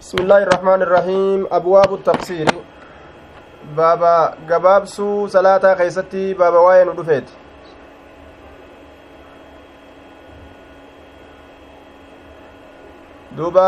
بسم الله الرحمن الرحيم أبواب التفسير بابا gabaabsuu salaataa keeysatti baaba waa'ee nu dhufeeti duuba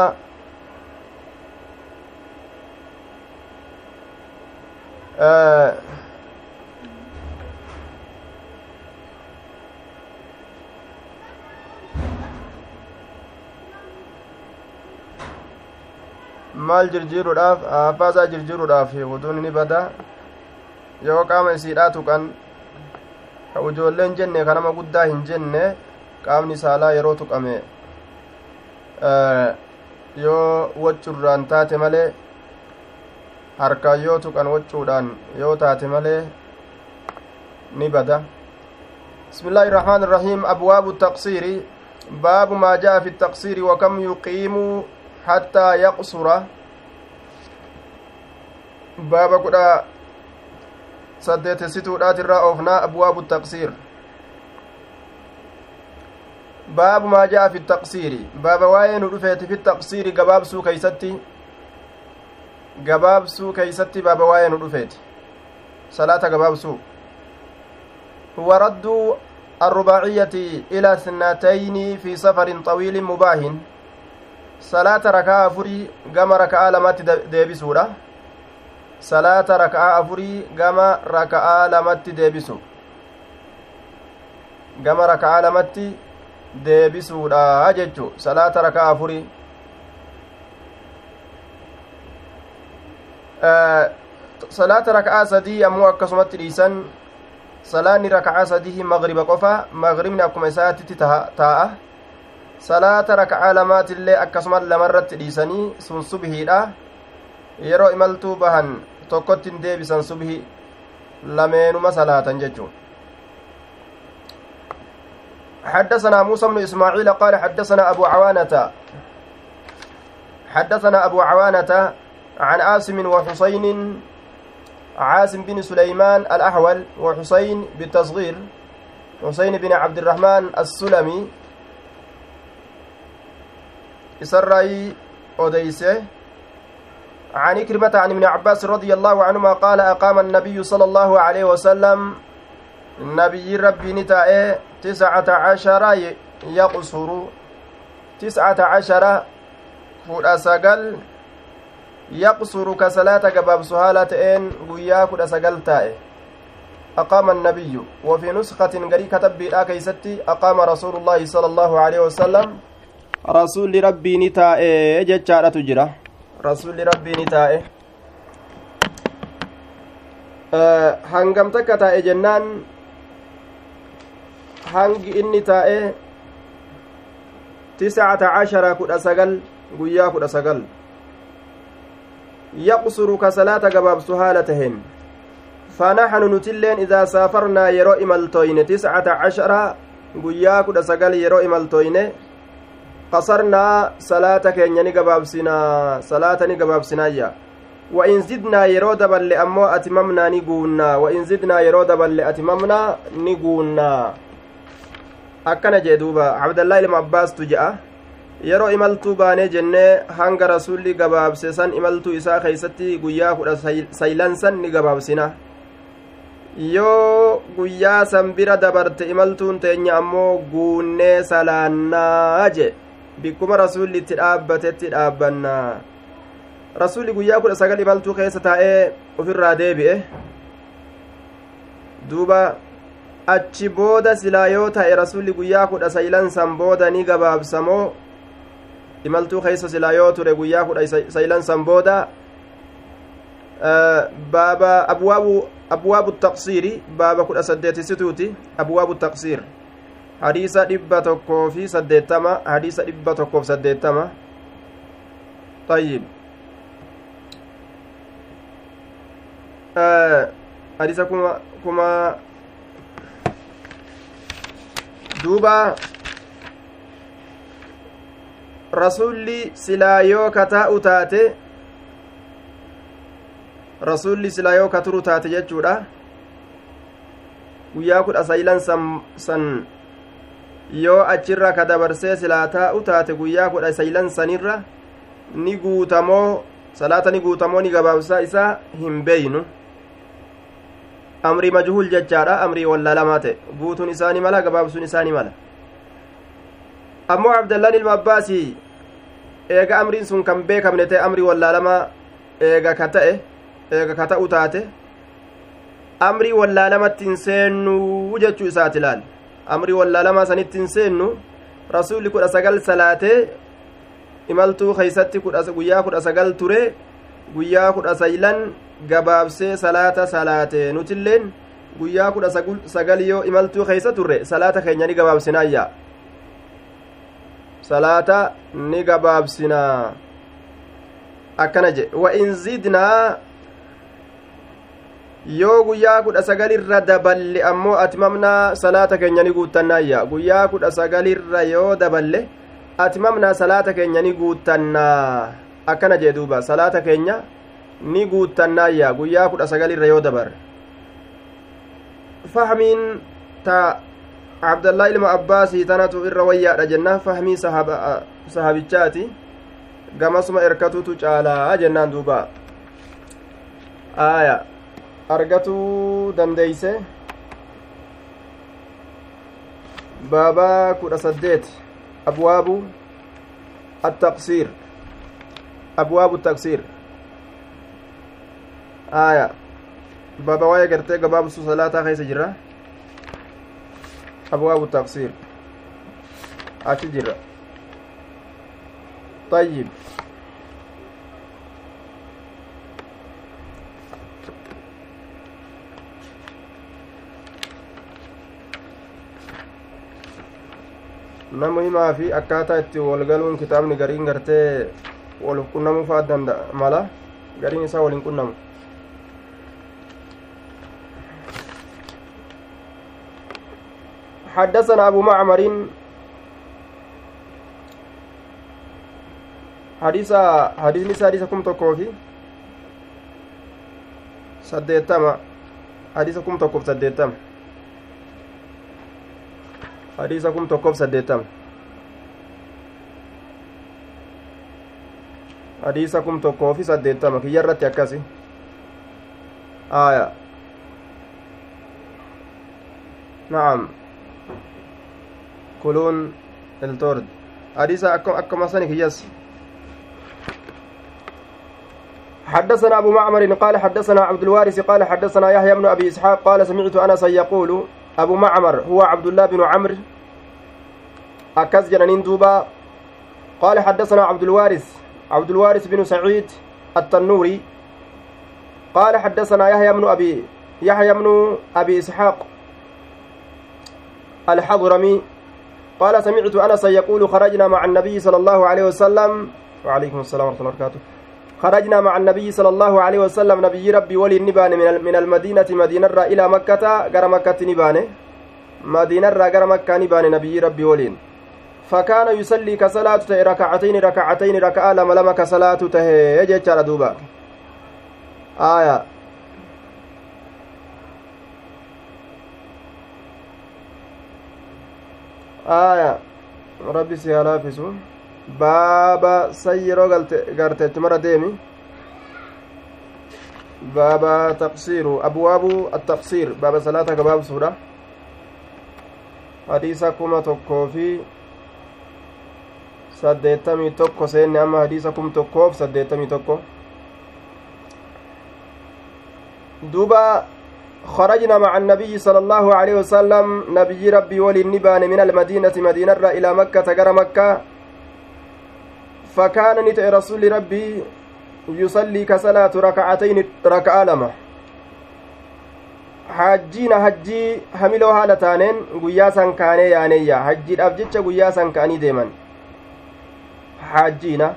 maal jirjiiruudhaaf abbaasaa jirjiiruudhaaf wuduun ni bada yoo qaama isiidhaa tuqan ka ijoolleen jenne ka nama guddaa hin jenne qaamni saalaa yeroo tuqame yoo waccurraan taate malee harkaan yoo tuqan waccuudhaan yoo taate malee ni bada بسم الله الرحمن الرحيم أبواب التقصير باب ما جاء في التقصير وكم يقيم حتى يقصر باب كدا سدت ستودات الرأوفنا أبواب التقصير. باب ما جاء في التقصير. باب واين رفيت في التقصير قباب سو كيستي. قباب سو كيستي باب واين رفيت صلاة قباب سو هو رد الرباعية إلى اثنتين في سفر طويل مباهن salaata rakaa afurii gama raka'aa lamatti deebisuudha salaata raka'aa afurii gama raka'aa lamatti deebisu gama raka'aa lamatti deebisuudha jechu salaata raka'aa afurii salaata raka'aa sadii ammoo akkasumatti dhiisan salaanni raka'aa sadii magriba qofa magribni akkuma isaatitti taa'a salaata raka'aa lamaatillee akkasumas lamarratti dhiisanii sun subhiidha yeroo imaltuu bahan tokkotti hin deebisan subhi lameenuma salaatan jechuun حدثنا موسى بن إسماعيل قال حدثنا أبو عوانة حدثنا أبو عوانة عن عاصم وحسين عاصم بن سليمان الأحول وحسين بالتصغير حسين بن عبد الرحمن السلمي إسرائي أوديسه عن إكرمة عن ابن عباس رضي الله عنهما قال أقام النبي صلى الله عليه وسلم النبي ربي نتائه تسعة عشر يقصر تسعة عشر فود سقل يقصر كصلاة قباب سهالة إن قيا تائه أقام النبي وفي نسخة قري كتب بلا كيستي أقام رسول الله صلى الله عليه وسلم rasuulli rabbii ni taa'e jechaadhatu jira rasuulli rabbii ni taa'e hangam takka taa'e jennaan hangi inni taa'e tiscata cashara kudha sagal guyyaa kudha sagal yaqsuru ka salaata gabaabsu haala tahen فنحن نتلين إذا سافرنا يرو إمالتوين تسعة عشر guyyaa kudha sagal yeroo imaltoyne qasarnaa salaata keenya ni gabaabsinaa salaata ni gabaabsinaayya وإن زدنا يرو دبل أمو أتممنا نقولنا وإن زدنا يرو دبل أتممنا نقولنا akkana jee duuba abdallaa ilma abbaastu je'a yeroo imaltuu baanee jennee hanga rasulli gabaabse san imaltuu isaa keeysatti guyyaa kudha saylan san ni gabaabsina yoo guyyaa san bira dabarte imaltuun teenya ammoo guunnee salaannaa jee Bikkuma rasulli itti dhaabbatetti dhaabbanna. Rasulli guyyaa kudha sagal imaltuu keessa taa'ee ufirraa deebi'e. Duuba achi booda silaa yoo ta'e rasulli guyyaa kudha saylan san booda ni gabaabsamoo? Imaltuu keessa silaa yoo ture guyyaa kudha saylan san booda? Baaba abwaabu abwaabu taqsiiri baaba kudha saddeetissituuti abwaabu taqsiir hadiisa dhibba tokkoo fi saddeettama hadiisa dhibba tokkoof saddeettama. Ayyib hadiisa kuma kuma duuba. Rasulli silaa yoo kataa'u taate rasulli silaa yoo katuru taate jechuudha. Guyyaa kudha saylan san san yoo achirra ka dabarsee silaa taa'u taate guyyaa kudha saylan sanirra ni guutamoo salaata ni guutamoo ni gabaabsaa isaa hin beeynu. Amrii majhuul jechaadha amrii wallaalamaa ta'e. Guutuun isaani mala gabaabsuun isaani mala. Ammoo abdallaan ilma abbaasii eega amriin sun kan beekamne ta'e amrii wallaalamaa eega ka ta'e eega ka ta'u taate. Amrii wallaalamatti hin seennuu jechuu isaati laal amrii wallaalamaa sanitti hin seennu rasuulli kudha sagal salaatee imaltuu keeysatti guyyaa kudha sagal ture guyyaa kudha saylan gabaabsee salaata salaate nutilleen guyyaa kudha sagal yoo imaltuu keeysa turre salaata keenya ni gabaabsinaayya salaata ni gabaabsinaa. Akkana jedhe wa in zidnaa yoo guyyaa kudha sagalirra daballe ammoo atimamnaa salaata keenya ni guuttannaayya. Guyyaa kudha sagalirra yoo daballe atimamnaa salaata keenya ni guuttannaa. Akkana jee duuba salaata keenya ni guuttannaayya. Guyyaa kudha sagalirra yoo dabarre fahmiin ta abdallaa ilma abbaasii tanatu irra wayyaadha jenna fahmii sahabichaati. Gamasuma erkatutu caalaa jennaan duuba. Aya argatuu dandeeyse baabaa kudha saddeet abwaabu attaqsiir abwaabu taqsiir aya baaba waa'ee gartee gabaabsuu salaataa keessa jirra abwaabu taqsiir achi jirra طيب nama himaa fi akkaataa itti walgaluun kitaabni gariin gartee wal qunnamuu fa'aa danda'a mala gariin isaa waliin qunnamu حدثنا أبو معمر حديث حديث نساء حديث كم تكوفي سديتما حديث كم تكوف سديتما hadiisa kum tokkoof saddeettama hadiisa kum tokkoofi saddeettama kiyya irratti akkasi aya na'am kuluun iltord hadiisa akkuma sani kiyyas حدثنا أبو معمر قال حدثنا عبد الوارث قال حدثنا يحيى بن أبي إسحاق قال سمعت أنس يقول أبو معمر هو عبد الله بن عمرو. أكز جنانين دوبا. قال حدثنا عبد الوارث عبد الوارث بن سعيد التنوري. قال حدثنا يحيى بن أبي يحيى بن أبي إسحاق الحضرمي. قال سمعت أنس يقول خرجنا مع النبي صلى الله عليه وسلم. وعليكم السلام ورحمة الله وبركاته. خرجنا مع النبي صلى الله عليه وسلم. نبي ربي ولي النبان من المدينة مدينة إلى مكة غير مكة نبان. مدينة غير مكة نبان نبي ربي ولين فكان يصلي كصلاة تهي ركعتين ركعتين ركعة لما لما كصلاة تهي. يجي دوبا. آية. آية. ربي سيالا فيسو baaba san yeroo garteetti mara deemi baaba taqsiiru abwaabu attaqsiir baaba salaata gabaabsuudha hadiisa kuma tokkoo fi saddeettamii tokko seenne amma hadiisa kum tokkoof saddeettamii tokko duuba خرجنا مع النبي صلى الله عليه وسلم نبي ربي ولي النبان من المدينة مدينة إلى مكة تجر مكة فكان نتئ رسول ربي يصلي كصلاة ركعتين ركعة لما hajjiina hajjii hamiloo haala taaneen guyyaa san kaanee yaaneyya hajjiidhaaf jecha guyyaa san ka'anii deeman hajjiina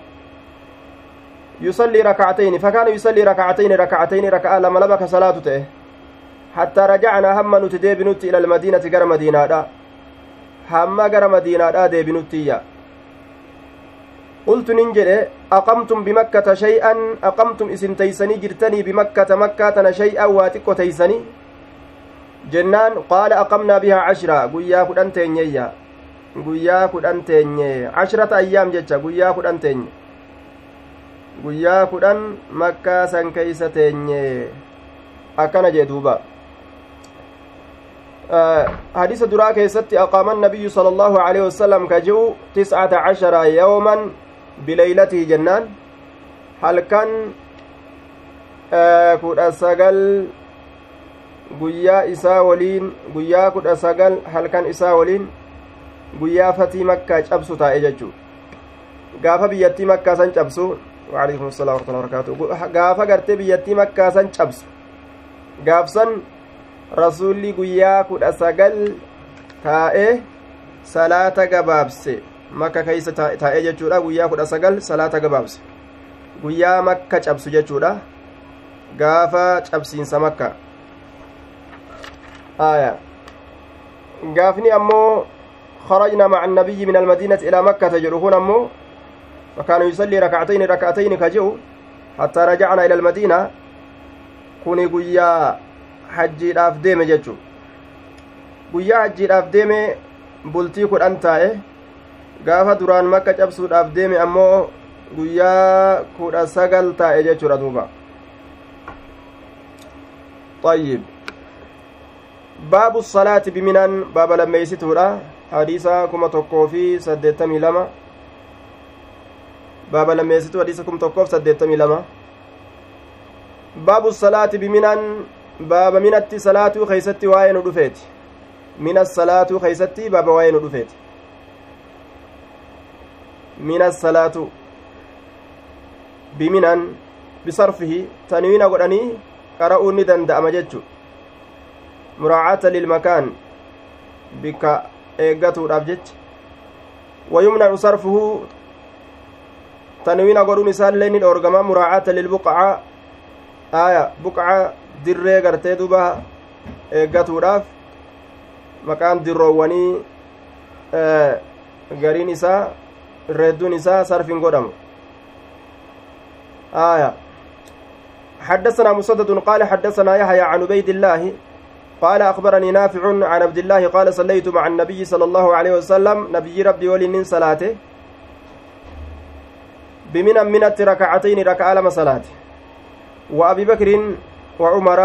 yusallii rakacatayni fakaana yusallii rakacatayni rakacatayni raka'a lama lama ka salaatu ta'e hattaa rajacnaa hamma nuti deebinutti ila almadiinati gara madiinaadha hamma gara madiinaadha deebinuttiyya قلت ننجل أقمتم بمكة شيئا أقمتم إسم تيسني جرتني بمكة مكة شيئا واتك تيسني. جنان قال أقمنا بها عشرة قويا كدن تينيا. قويا كدن تيني عشرة أيام جتشا قويا كدن تيني guyyaa kudhan makkaa san keeysa teenye akkana jee duuba hadiisa duraa keessatti aqaama annabiyyu sala allahu aleyhi wasalam ka ji'u tiscata bileylatihi jennaan halkan kudha sagal guyyaa isaa waliin guyyaa kudha sagal halkan isaa waliin guyyaa fatii makkaa cabsu taa'e jechuu gaafa biyyattii makkaa san cabsu waalaikum salaam warahmatullahi wabarakaatu gaafa gartee biyyattii makkaa san cabsu gaafsan rasuulli guyyaa kudha sagal taa'e salaata gabaabse makka keeysa taa'e jechuudha guyyaa kudha sagal salaata gabaabse guyyaa makka cabsu jechuudha gaafa cabsiinsa makka aya gaafni ammoo خرجنا مع النبي من المدينة إلى مكة جرهون أمو وكان يصلي ركعتين ركعتين كجو حتى رجعنا إلى المدينة كوني قيا حجي dhaaf deeme jechu guyyaa hajjiidhaaf deeme bultii kudhan taa'e gaafa duraan makka cabsuudhaaf deeme ammoo guyyaa kudha sagal taa'e jechuudha duuba. طيب باب الصلاة بمنن باب لما يسيتورا حديثا كما توكو في سدتمي لما باب لما يسيتو حديثا كما توكو في سدتمي لما باب الصلاة بمنن باب منت صلاة خيستي وين دفيت من الصلاة خيستي باب وين دفيت من الصلاة بمنن بصرفه تنوين قرa'uun ni danda'ama jechu muraacata lilmakaan bikka eeggatuudhaaf jecha wayumnacu sarfuhu tanwiina godhuun isaallee ni dhoorgama muraacata lilbuqaca aya buqaca dirree gartee duba eeggatuudhaaf maqaan dirroowwanii gariin isaa irreedduun isaa sarfin godhamu. Aya. حدثنا مسدد قال حدثنا يحيى عن عبيد الله قال أخبرني نافع عن عبد الله قال صليت مع النبي صلى الله عليه وسلم. نبي ربي ولي صلاته. بمن منت ركعتين ركع لما صلاته. وأبي بكر وعمر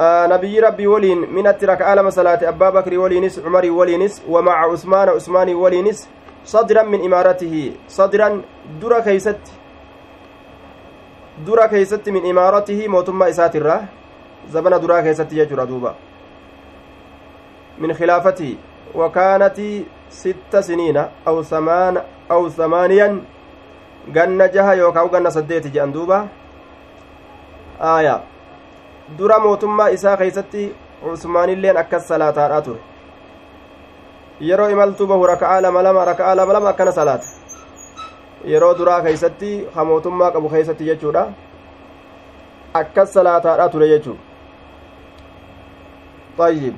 نبي ربي ولين منت ركع لما صلاته أبا بكر ولينس عمر ولينس ومع عثمان عثمان ولينس صدرا من إمارته صدرا در كيست dura keeysatti min imaaratihi mootummaa isaatirraa zabana duraa keessatti jechuudha duuba min khilaafatihi wakaanati sitta siniina aw samaana aw samaaniyan ganna jaha yookaa ganna saddeeti jedhan duuba aaya dura mootummaa isaa keeysatti usmaanilleen akkas salaataadha ture yeroo imaltuu bahu raka'aa lama lama raka'aa lama lama akkana salaata yeroo duraa keeysatti ha mootummaa qabu keeysatti jechuudha akkas salaataadha ture jechuu طيب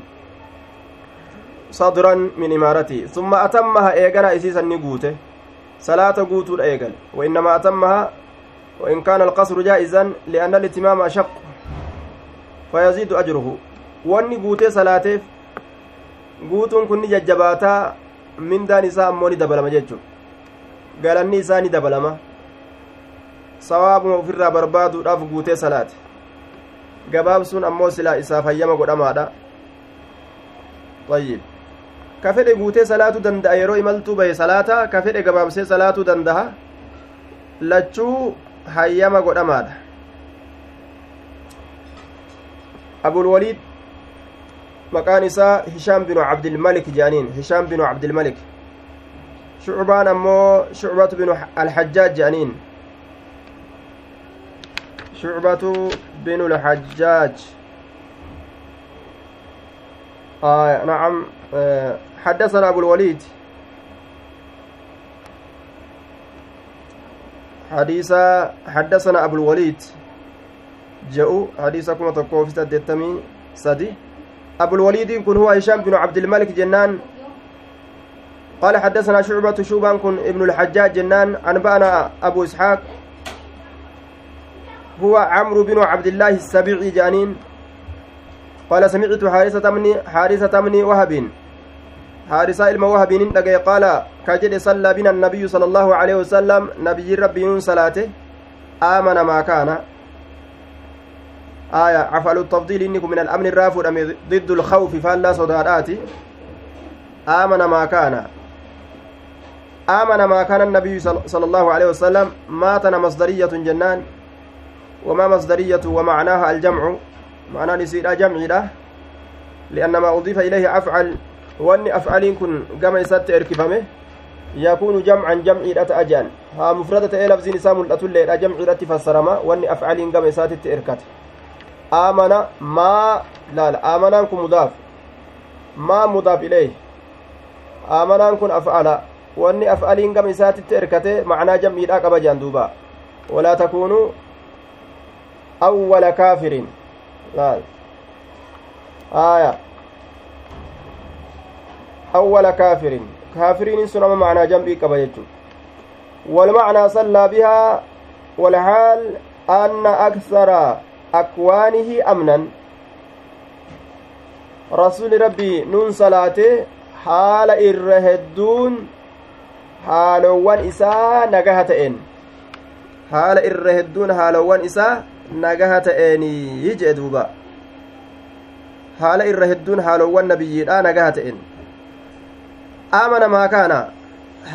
صدرا من إمارتي ثم أتمها إيغانا إسيسا نقوته صلاة قوتو الإيغل وإنما أتمها وإن كان القصر جائزا لأن الاتمام أشق فيزيد أجره واني قوته صلاته guutuun kun ni jajjabaataa mindaan isaa ammoo ni dabalama jechuudha galanni isaa ni dabalama sawaabuma ofirraa barbaaduudhaaf guutee salaate gabaabsuun ammoo silaa isaaf hayyama godhamaadha ayyib ka fedhe guutee salaatuu danda'a yeroo imaltuu bahe salaata ka fedhe gabaabsee salaatuu danda'a lachuu hayyama godhamaadha abulwaliid maqaan isaa hishaam binu cabdilmalik jedhaniin hishaam binu cabdilmalik shucbaan ammoo shucbatu binu alxajjaaj jedhaniin شعبة بن الحجاج آه نعم آه حدثنا أبو الوليد حديث حدثنا أبو الوليد جاءوا حديثكم تقوى في سدتمي سدي أبو الوليد كن هو هشام بن عبد الملك جنان. قال حدثنا شعبة شوبان كن ابن الحجاج جنان. أنبأنا أبو إسحاق. هو عمرو بن عبد الله السبيعي جانين. قال سمعت حارثة من حارثة من وهب. wahabiinin dhagaye qaala ka jedhe sallaa bina annabiyyu sala allaahu aleyhi wasalam nabiyyiin rabbiinuun salaate aamana maa kaana آية عفل التفضيل إنكم من الأمن الرافع ضد الخوف فلا صداداتي. آمن ما كان. آمن ما كان النبي صلى الله عليه وسلم. ماتنا مصدرية جنان. وما مصدرية ومعناها الجمع. معناه نسير جمع له. لأن ما أضيف إليه أفعل. وأن أفعال كن كما يسات إركفمه يكون جمعا جمعي أجان. ها مفردة إيه لفظ نسام الأتولي جمعي فسرما. وأن أفعال كما يسات إركته آمن ما لا لا آمنان كن مضاف. ما مضاف إليه. آمنان كن أفعل. وأني أفعلين كم إسات تركته معنى جمعي لا قبا جندوبا ولا تكونوا أول كافر لا. آية. أول كافر كافرين سنما معنى جنبي قبا والمعنى صلى بها والحال أن أكثر akwaanihi amnan rasuli rabbii nun salaate haala irra hedduun haalowwan isaa nagaha ta'een haala irra hedduun haalowwan isaa nagaha ta'eenii jee duuba haala irra hedduun haalowwan nabiyyiidha nagaha ta'een amana maa kaana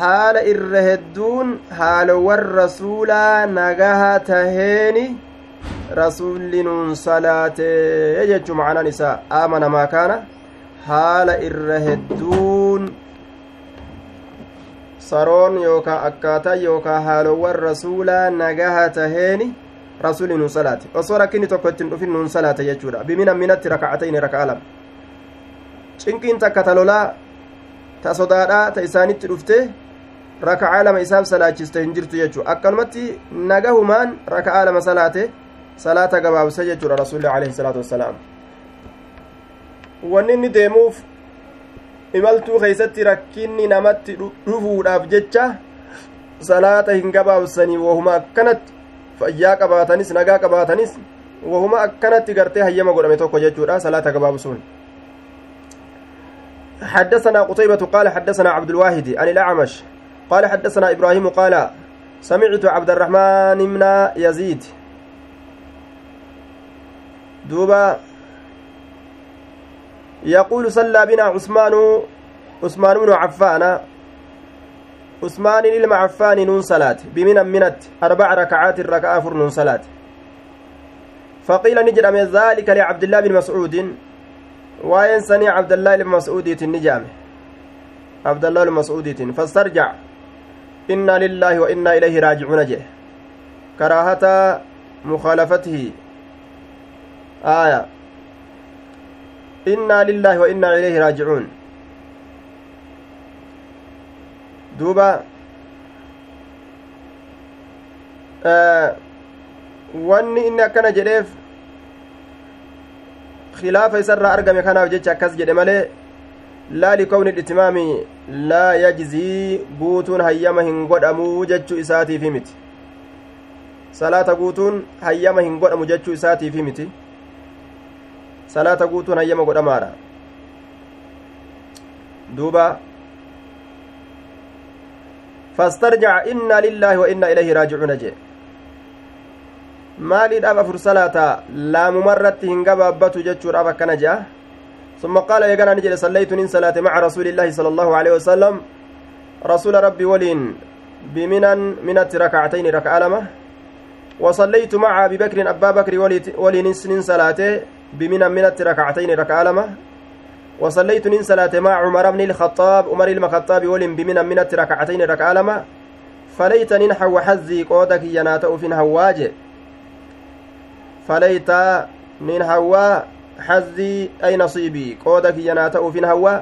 haala irra hedduun haalowwan rasuulaa nagaha taheeni rasuulli nuun salaatee jechuu macnaan isaa aamana maa kaana haala irra hedduun saroon yookaa akkaataa yookaa haalowwan rasuulaa nagaha taheeni rasuulli nuun salaate. Osoo rakkinni tokko ittiin dhufin nuun salaate jechuudha. Bimina minatti raka'atayni raka'a lama. Cinqiin takka ta lolaa ta sodaadhaa ta isaanitti dhufte raka'aa lama isaaf salaachiste hin jirtu jechuu. Akkanumatti nagahumaan raka'aa lama salaate salaata gabaabsa jechuudha rasuulli alayhi salaatu wassalaam wanni inni deemuuf imaltuu keeysatti rakkinni namatti dhufuudhaaf jecha salaata hin gabaabsanii wahuma akkanatti fayyaa qabaatanis nagaa qabaatanis wahuma akkanatti gartee hayyama godhame tokko jechuudha salaata gabaabsuun حدثنا قتيبة قال حدثنا عبد الواحد عن الأعمش قال حدثنا إبراهيم قال سمعت عبد الرحمن بن يزيد دوبا يقول صلى بنا عثمان عثمان بن عفان. عثمان عفان نون صلاة بمن منت أربع ركعات الركعة فر نون صلاة. فقيل نجد من ذلك لعبد الله بن مسعود. وينسني عبد الله بن مسعود النجام عبد الله بن مسعود فاسترجع. إنا لله وإنا إليه راجعون جه. كراهة مخالفته. آية إنا لله وإنا إليه راجعون دوبا آه inni akkana jedheef khilaafa isarraa argame kanaaf jecha akkas jedhe malee laa likowni dhitimaami laa yajzii guutuun hayyama hin godhamuu jechuu isaatiifi miti salaata guutuun hayyama hin godhamu jechuu isaatiifi miti salaata guutuun hayyama godhamaadha duuba fastarjac inna lillaahi wa inna ilayhi raajicuuna jee maaliidhaaf afur salaata laamumarratti hin gabaabbatu jechuudhaaf akkana jea ثم قال يقال نجد صليت من صلاة مع رسول الله صلى الله عليه وسلم رسول ربي ولين بمنا منت ركعتين ركعة لمه وصليت مع أبي بكر أبا بكر ولين سنين صلاته بمن منت ركعتين ركعة لما؟ وصليت نين صلاة مع عمر بن الخطاب عمر المخطاب ولم بمن منت ركعتين ركعة لما؟ فليت ننحو حزي قودك يناتأ في هواج فليت ننحو حزي أي نصيبي قودك يناتأ في هوا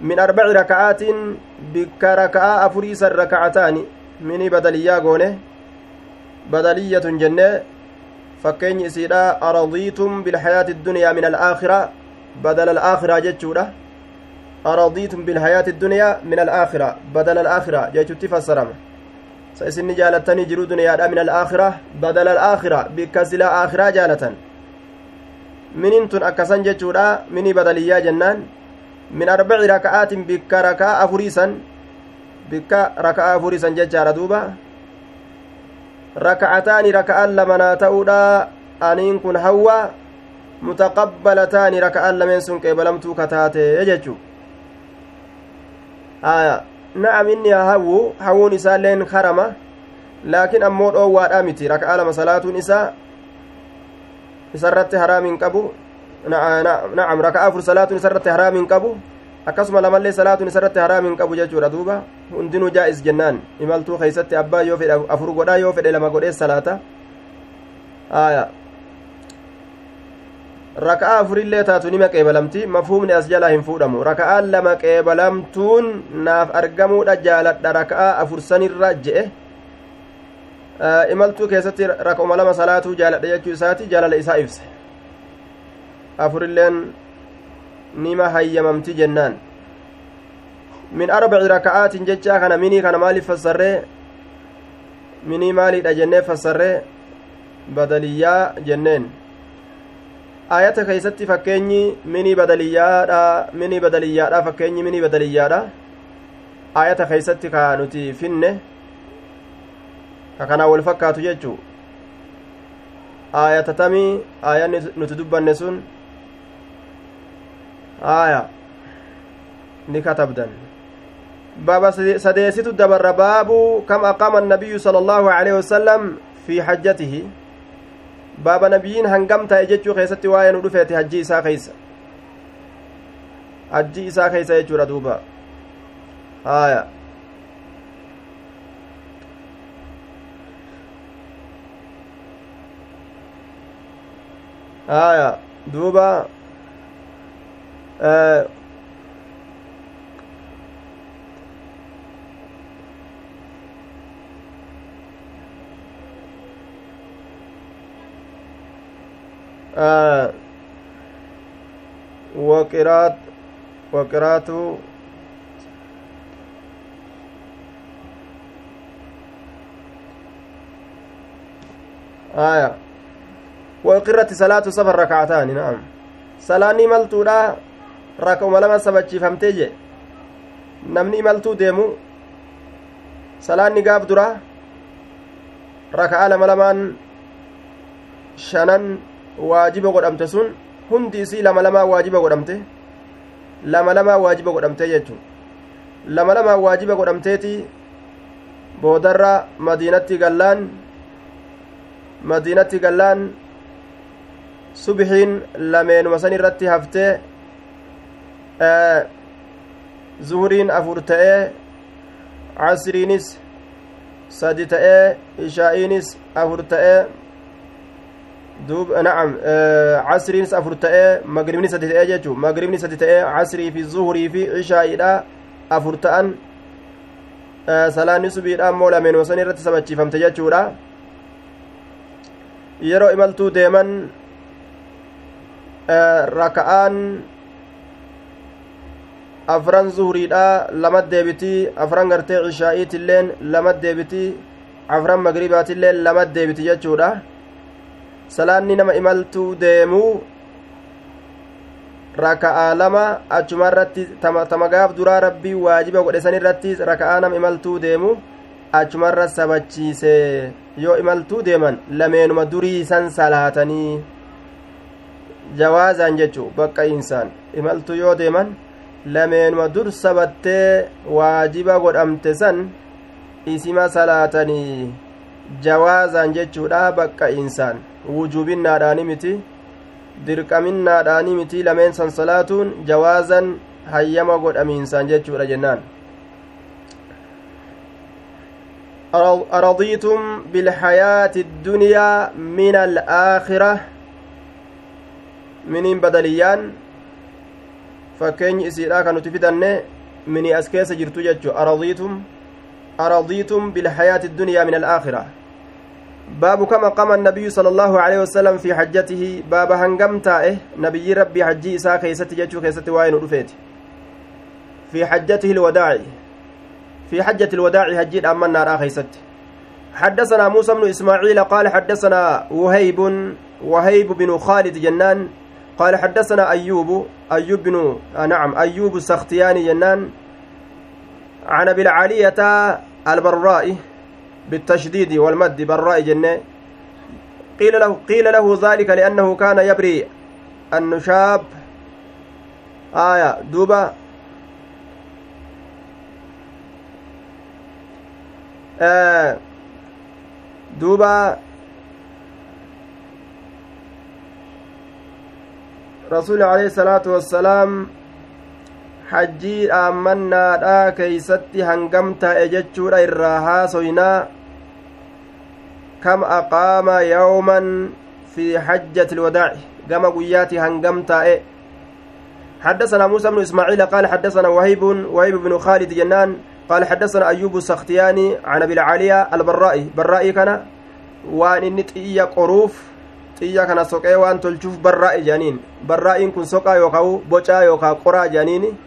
من أربع ركعات بك ركعة أفريس الركعتان. من بدليا قونة. بدلية جنة. Aradiitum bilhayaati iddunyaa min alaakhira badala alaakhira jechuudha aradiitum bilhayaati iddunyaa min alaakhira badala alaakhira jechutti fassarama sa isinni jaalattanii jiruu duniyaadha min alaakhira badala alaakhira bikka silaa aakhiraa jaalatan minin tun akkasan jechuudha minii badaliyyaa jennaan min arbaci raka'aatin bikka raka'a afuriisan bikka raka'a afuriisan jechaadha duuba raka'ataani raka'aan lamanaa ta'uudha aniin kun hawwa mutaqabbalataani raka'aan lameen sun qeebalamtuu kataate jechuu aya na'am inni hawwu hawwuun isaalleen karama laakiin ammoo dhoowwaadhaa miti raka'aa lama salaatuun isaa isarratti haraamiin qabu na'am raka'aa afur salaatuun isarratti haraamiin qabu akkasuma lamallee salaatuun isarratti haraamiin qabu jechuudha duuba hundinuu jaa'is jennaan imaltuu keeysatti abbaa yoo fedhe afur godhaa yoo fedhe lama godhee salaata raka'aa afurillee taatu nima qeebalamti mafhuumni as jalaa hin fuudhamu raka'aan lama qeebalamtuun naaf argamuudha jaaladha raka'aa afur sanirra je'e imaltuu keessatti raka'uma lama salaatuu jaaladha jechuu isaati jaalala isaa ibse afurilleen nima hayyamamti jennaan. Min arbaci raka'aatin jechaa kana minii kana maaliif fassarree? Minii maaliidha jennee fassarree? Badaliyyaa jenneen. Ayata keeysatti fakkeenyi minii badaliyyaadha minii badaliyyaadha fakkeenyi minii badaliyyaadha. Ayata keeysatti ka nuti finne ka kanaa wal fakkaatu jechuu. Aayatatamii aayanni nuti dubbanne sun aaya ni katabdan dabarra baabu kam aqaama annabiyyu sala allaahu aleyhi wasalam fi hajjatihi baaba nabiyyiin hangam ta'e jechuu keessatti waa'ee nu dhufeeti hajji isaa keeysa hajji isaa keeysa jechuudha duuba haaya haaya duuba وقراءة وقراءة آية. وقرة صلاة سفر ركعتان نعم. salaanni imaltuudha raka'uma lama sabachiifamtee je namni imaltuu deemu salaanni gaaf dura raka'a lama lamaan shanan waajiba godhamte sun hundi isii lama lamaa waajiba godhamte lama lamaa waajiba godhamte jechuun lama lamaa waajiba godhamteeti boodarra madiinatti gallaan madiinatti gallaan subxiin lameenuma san irratti haftee zuhuriin afur ta'ee casriinis sadi ta'ee ishaa'iinis afur ta'ee duub nacam casriinis afur ta'ee magribni sadi ta'ee jechuu magribni sadi ta'ee casrii fi zuhurii fi ishaa'iidha afur ta'an salaanni subiidha ammoo lameenuma san irratti sabachiifamte jechuudha yeroo imaltuu deeman raka'aan afran zuhuriidha lama deebitii afran gartee cishaa'iitilleen lama deebitii afran magribaatilleen lama deebiti jechuudha. Salaanni nama imaltuu deemuu raka'aa lama achuma irratti tama gaaf duraa rabbii waajiba godhe san irratti raka'aa nama imaltuu deemu achumarra sabachiise yoo imaltuu deeman lameenuma durii san salaatanii jawaazaan jechuu bakka insaan imaltu yoo deeman lameenuma dur sabattee waajiba godhamte san isima salaatanii jawaazaan jechuudha bakka insaan wujubinnaadhaani miti dirqaminnaadhaani miti lameen san salaatuun jawaazan hayyama godhamiinsaan jechuudha jennaan أرضيتم بالحياة الدنيا من الآخرة miniin badaliyyaan fakkeenyi isiidha kan nuti fidanne mini as keessa jirtu jechu aradiitum aradiitum bilhayaati الدنيا من الآخرة باب كما قام النبي صلى الله عليه وسلم في حجته باب هنغم تائه نبي ربي حجي إساء كيست جتشو كيست واين رفيت في حجته الوداع في حجة الوداع هجيد أما النار كيست حدثنا موسى بن إسماعيل قال حدثنا وهيب وهيب بن خالد جنان قال حدثنا أيوب أيوب بن آه نعم أيوب السختياني جنان عن أبي العالية البراء بالتشديد والمد براء جنة. قيل له قيل له ذلك لأنه كان يبري النشاب آية دوبا آه دوبا رسول عليه الصلاة والسلام hajjii dhaammannaadhaa keeysatti hangam ta'e jechuudha irraa haasoynaa kam aqaama yawman fi xajjati ilwadaaci gama guyyaati hangam taa'e حدثنا موسى بن إسماعيل قال حدثنا وهيب وهيب بن خالد جنان قال حدثنا أيوب السختياني عن أبي العالية البرائي برائي كان وأن اني طيا قروف xiyya kana soqee waan tolchuuf barraa'e jaaniin barraa'iin kun soqaa yookaa bocaa yookaa qoraa jaaniin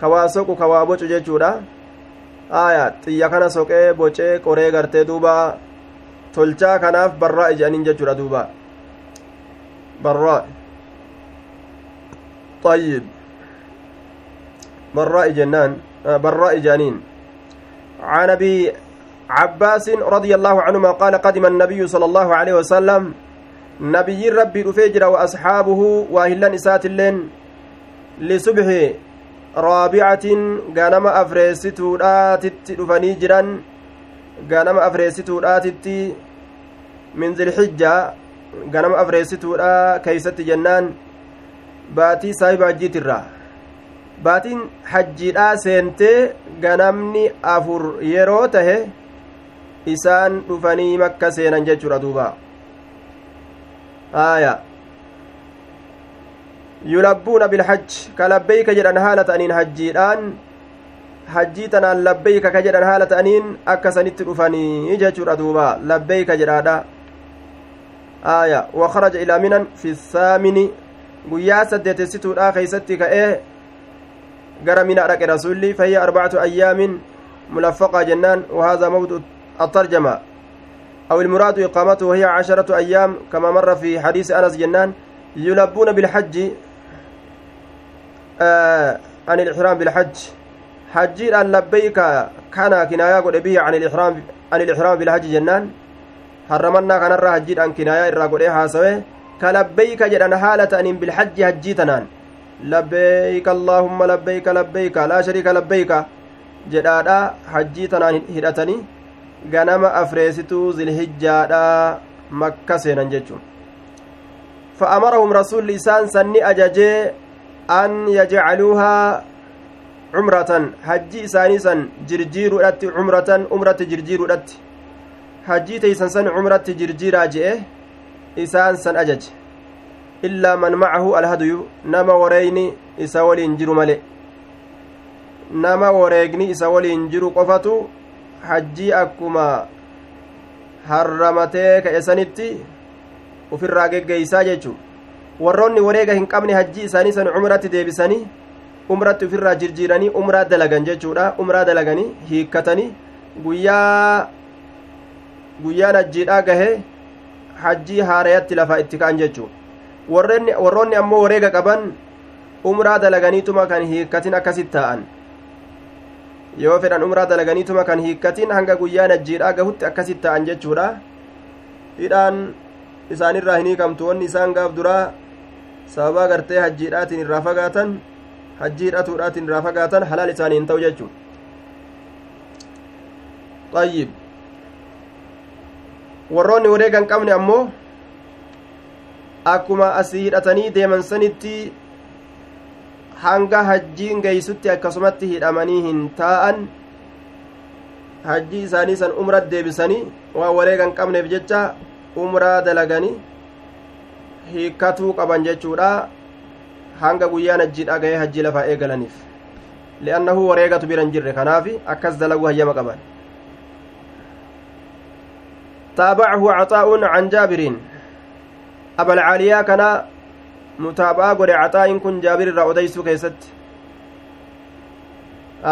kawaa soqu kawaa bocu jechuudha aya xiyya kana soqee bocee qoree gartee duuba tolchaa kanaaf barraa'e jaaniin jechuudha duuba barraa طيب براء جنان براء جانين عن ابي عباس رضي الله عنهما قال قدم النبي صلى الله عليه وسلم nabiyyiin rabbii dhufee jira wa asxaabuhu waa hillan isaatiilleen lisubxi raabicatin ganama afreessituudhaatitti dhufanii jiran ganama afreessituudhaatitti min zilxijja ganama afreessituudha keeysatti jennaan baatii saahiba hajjiitirra baatiin hajjiidhaa seentee ganamni afur yeroo tahe isaan dhufanii makka seenan jechuudha duuba آية يلبون بالحج كلبيك جدًا هالة أنين tanaan labbeeyka ka jedhan haala ta'aniin akka sanitti dhufanii jechuudha duuba labbeeyka jedhaadha aaya wakaraja ilaa minan fi saamini guyyaa saddeetessituudha keeysatti ka'ee gara minaa dhaqe rasulli fayya arbacatu ayyaamin mulaffaqaa jennaan wahaaza mawdu attarjama أو المراد إقامته وهي عشرة أيام كما مر في حديث أنس جنان يلبون بالحج آه عن الإحرام بالحج. حجي لبيك كان كناية قد به عن الإحرام عن الإحرام بالحج جنان. حرمنا كان الرا حجي أن كناية حاسوه. كلبيك جدًا حالة أن بالحج حجي تنان. لبيك اللهم لبيك لبيك لا شريك لبيك. hajjii tanaan hidhatanii ganama afreesituu zilhijjaadha makka seenan jechuun. رسول لسان سني أججي أن يجعلوها عمرة حجي إساني سن جرجير أتي عمرة عمرة جرجير أتي حجي تيسن سن عمرة جرجير أجئه إسان سن أجج إلا من معه الهدي نما وريني إسا ولين جرو ملئ نما وريقني إسا ولين جرو قفتو hajjii akkuma harramatee ka'e sanitti ufirraa geggeeysaa jechu warroonni wareega hin qabne hajjii isaanii san umratti deebisanii umratti ufirraa jirjiiranii umraa dalagan jechuudha. Umraa dalaganii hiikkatanii guyyaa guyyaan hajjiidhaa gahee hajjii haarayatti lafaa itti ka'an jechuu warroonni ammoo wareega qaban umraa dalaganiituma kan hiikkatin akkasit taa'an yoo fedhan umraa dalaganiituma kan hiikkatiin hanga guyyaa najjiidhaa gahutti akkasit ta'an jechuudha hidhaan isaanirraa hin hiikamtu wanni isaan gaaf duraa sababaa gartee hajjiidhaatiin irraa fagaatan hajjiidhatuudhaatiin irraa fagaatan halaal isaanii hin ta'u jechuu ayyib warroonni wareegan qabne ammoo akkuma asii hidhatanii deeman sanitti hanga hajjiin geeysutti akkasumatti hidhamanii hin taa'an hajjii isaanii san umra deebisanii waan wareegan qabneef jecha umraa dalaganii hiikkatuu qaban jechuudha hanga guyyaan hajjiidha ga'ee hajjii lafaa eegalaniif li'annahu wareegatu bira hin jirre kanaaf akkas dalagu hayyama qaban تابعه عطاء عن جابر أبا العالية كان mutaaba'aa godhe caxaa'iin kun jaabir irraa odeysuu keessatti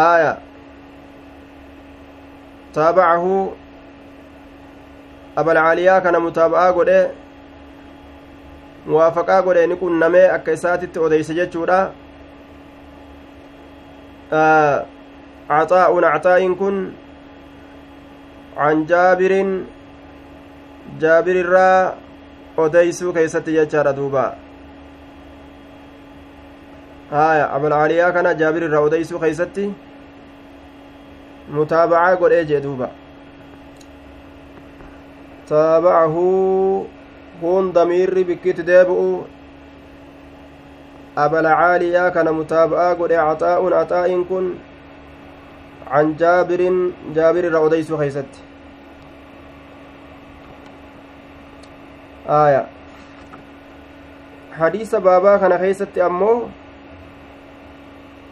aaya taabacahu abalcaaliyaa kana mutaaba'aa godhe muwaafaqaa godhe ni qunnamee akka isaatitti odeyse jechuudha caxaa'un acxaa'iin kun can jaabirin jaabirirraa odeysuu keeysatti jechaadha duuba haya abulcaaliyaa kana jaabirirraa odeysuu keeysatti mutaabacaa godhee jee duuba taabacahu kun damiirri bikkitti deebi'u abalcaaliyaa kana mutaaba'aa godhe axaa'un axaa'iin kun can jaabirin jaabirirra odeysuu keeysatti aya hadiisa baabaa kana keeysatti ammoo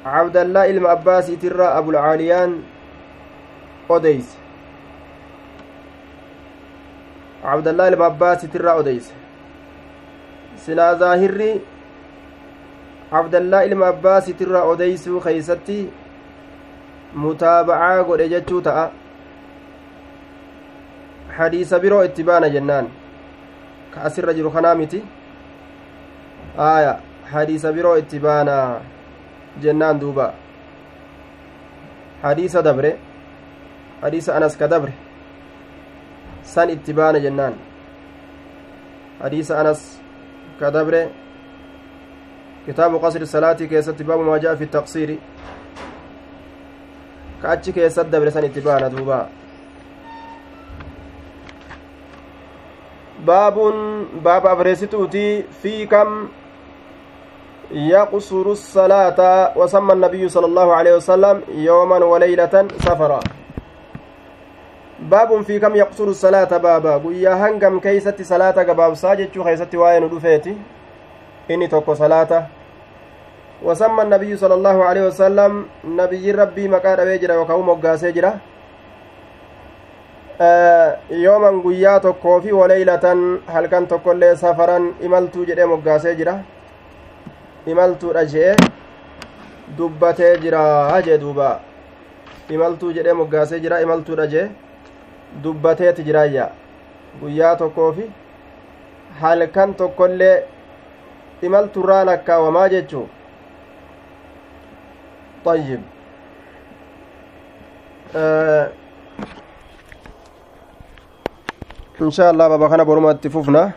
cabdallaa ilma abbaasiitirra abulcaaliyaan odeyse cabdallaa ilma abbaasiitirraa odeyse silaa zaahirri cabdallaa ilma abbaasiitirraa odeysuu keeysatti mutaabacaa godhe jechuu ta'a hadiisa biroo itti baana jennaan ka asirra jiru kanaa miti aya hadiisa biroo itti baana jennaan duuba hadiisa dabre hadiisa anas ka dabre san itti baana jennaan hadiisa anas ka dabre kitaabu qasri salaatii keessatti baabu maa jaa fi taqsiiri ka achi keessat dabre san itti baana duuba baabun baaba afreessituuti fi kam يقصر الصلاة وسمى النبي صلى الله عليه وسلم يوما وليلة سفرا. باب في كم يقصر الصلاة بابا؟ قويا هنقم كيست صلاة قباب ساجد كيست وين رفيتي إني توكو صلاة. وسمى النبي صلى الله عليه وسلم نبي ربي مكان ويجرا وكاو مقاسي جرا yooman guyyaa tokkoo fi waleeylatan halkan tokkollee safaran imaltuu jedhee moggaasee jira imaltuudha jee dubbatee jira jee duuba imaltuu jedhee moggaasee jira imaltuudha jee dubbateeti jiraayya guyyaa tokkoo fi halkan tokkollee imalturraa lakkaawamaa jechuu طيب آه إن شاء الله بابا خنا برمات فوفنا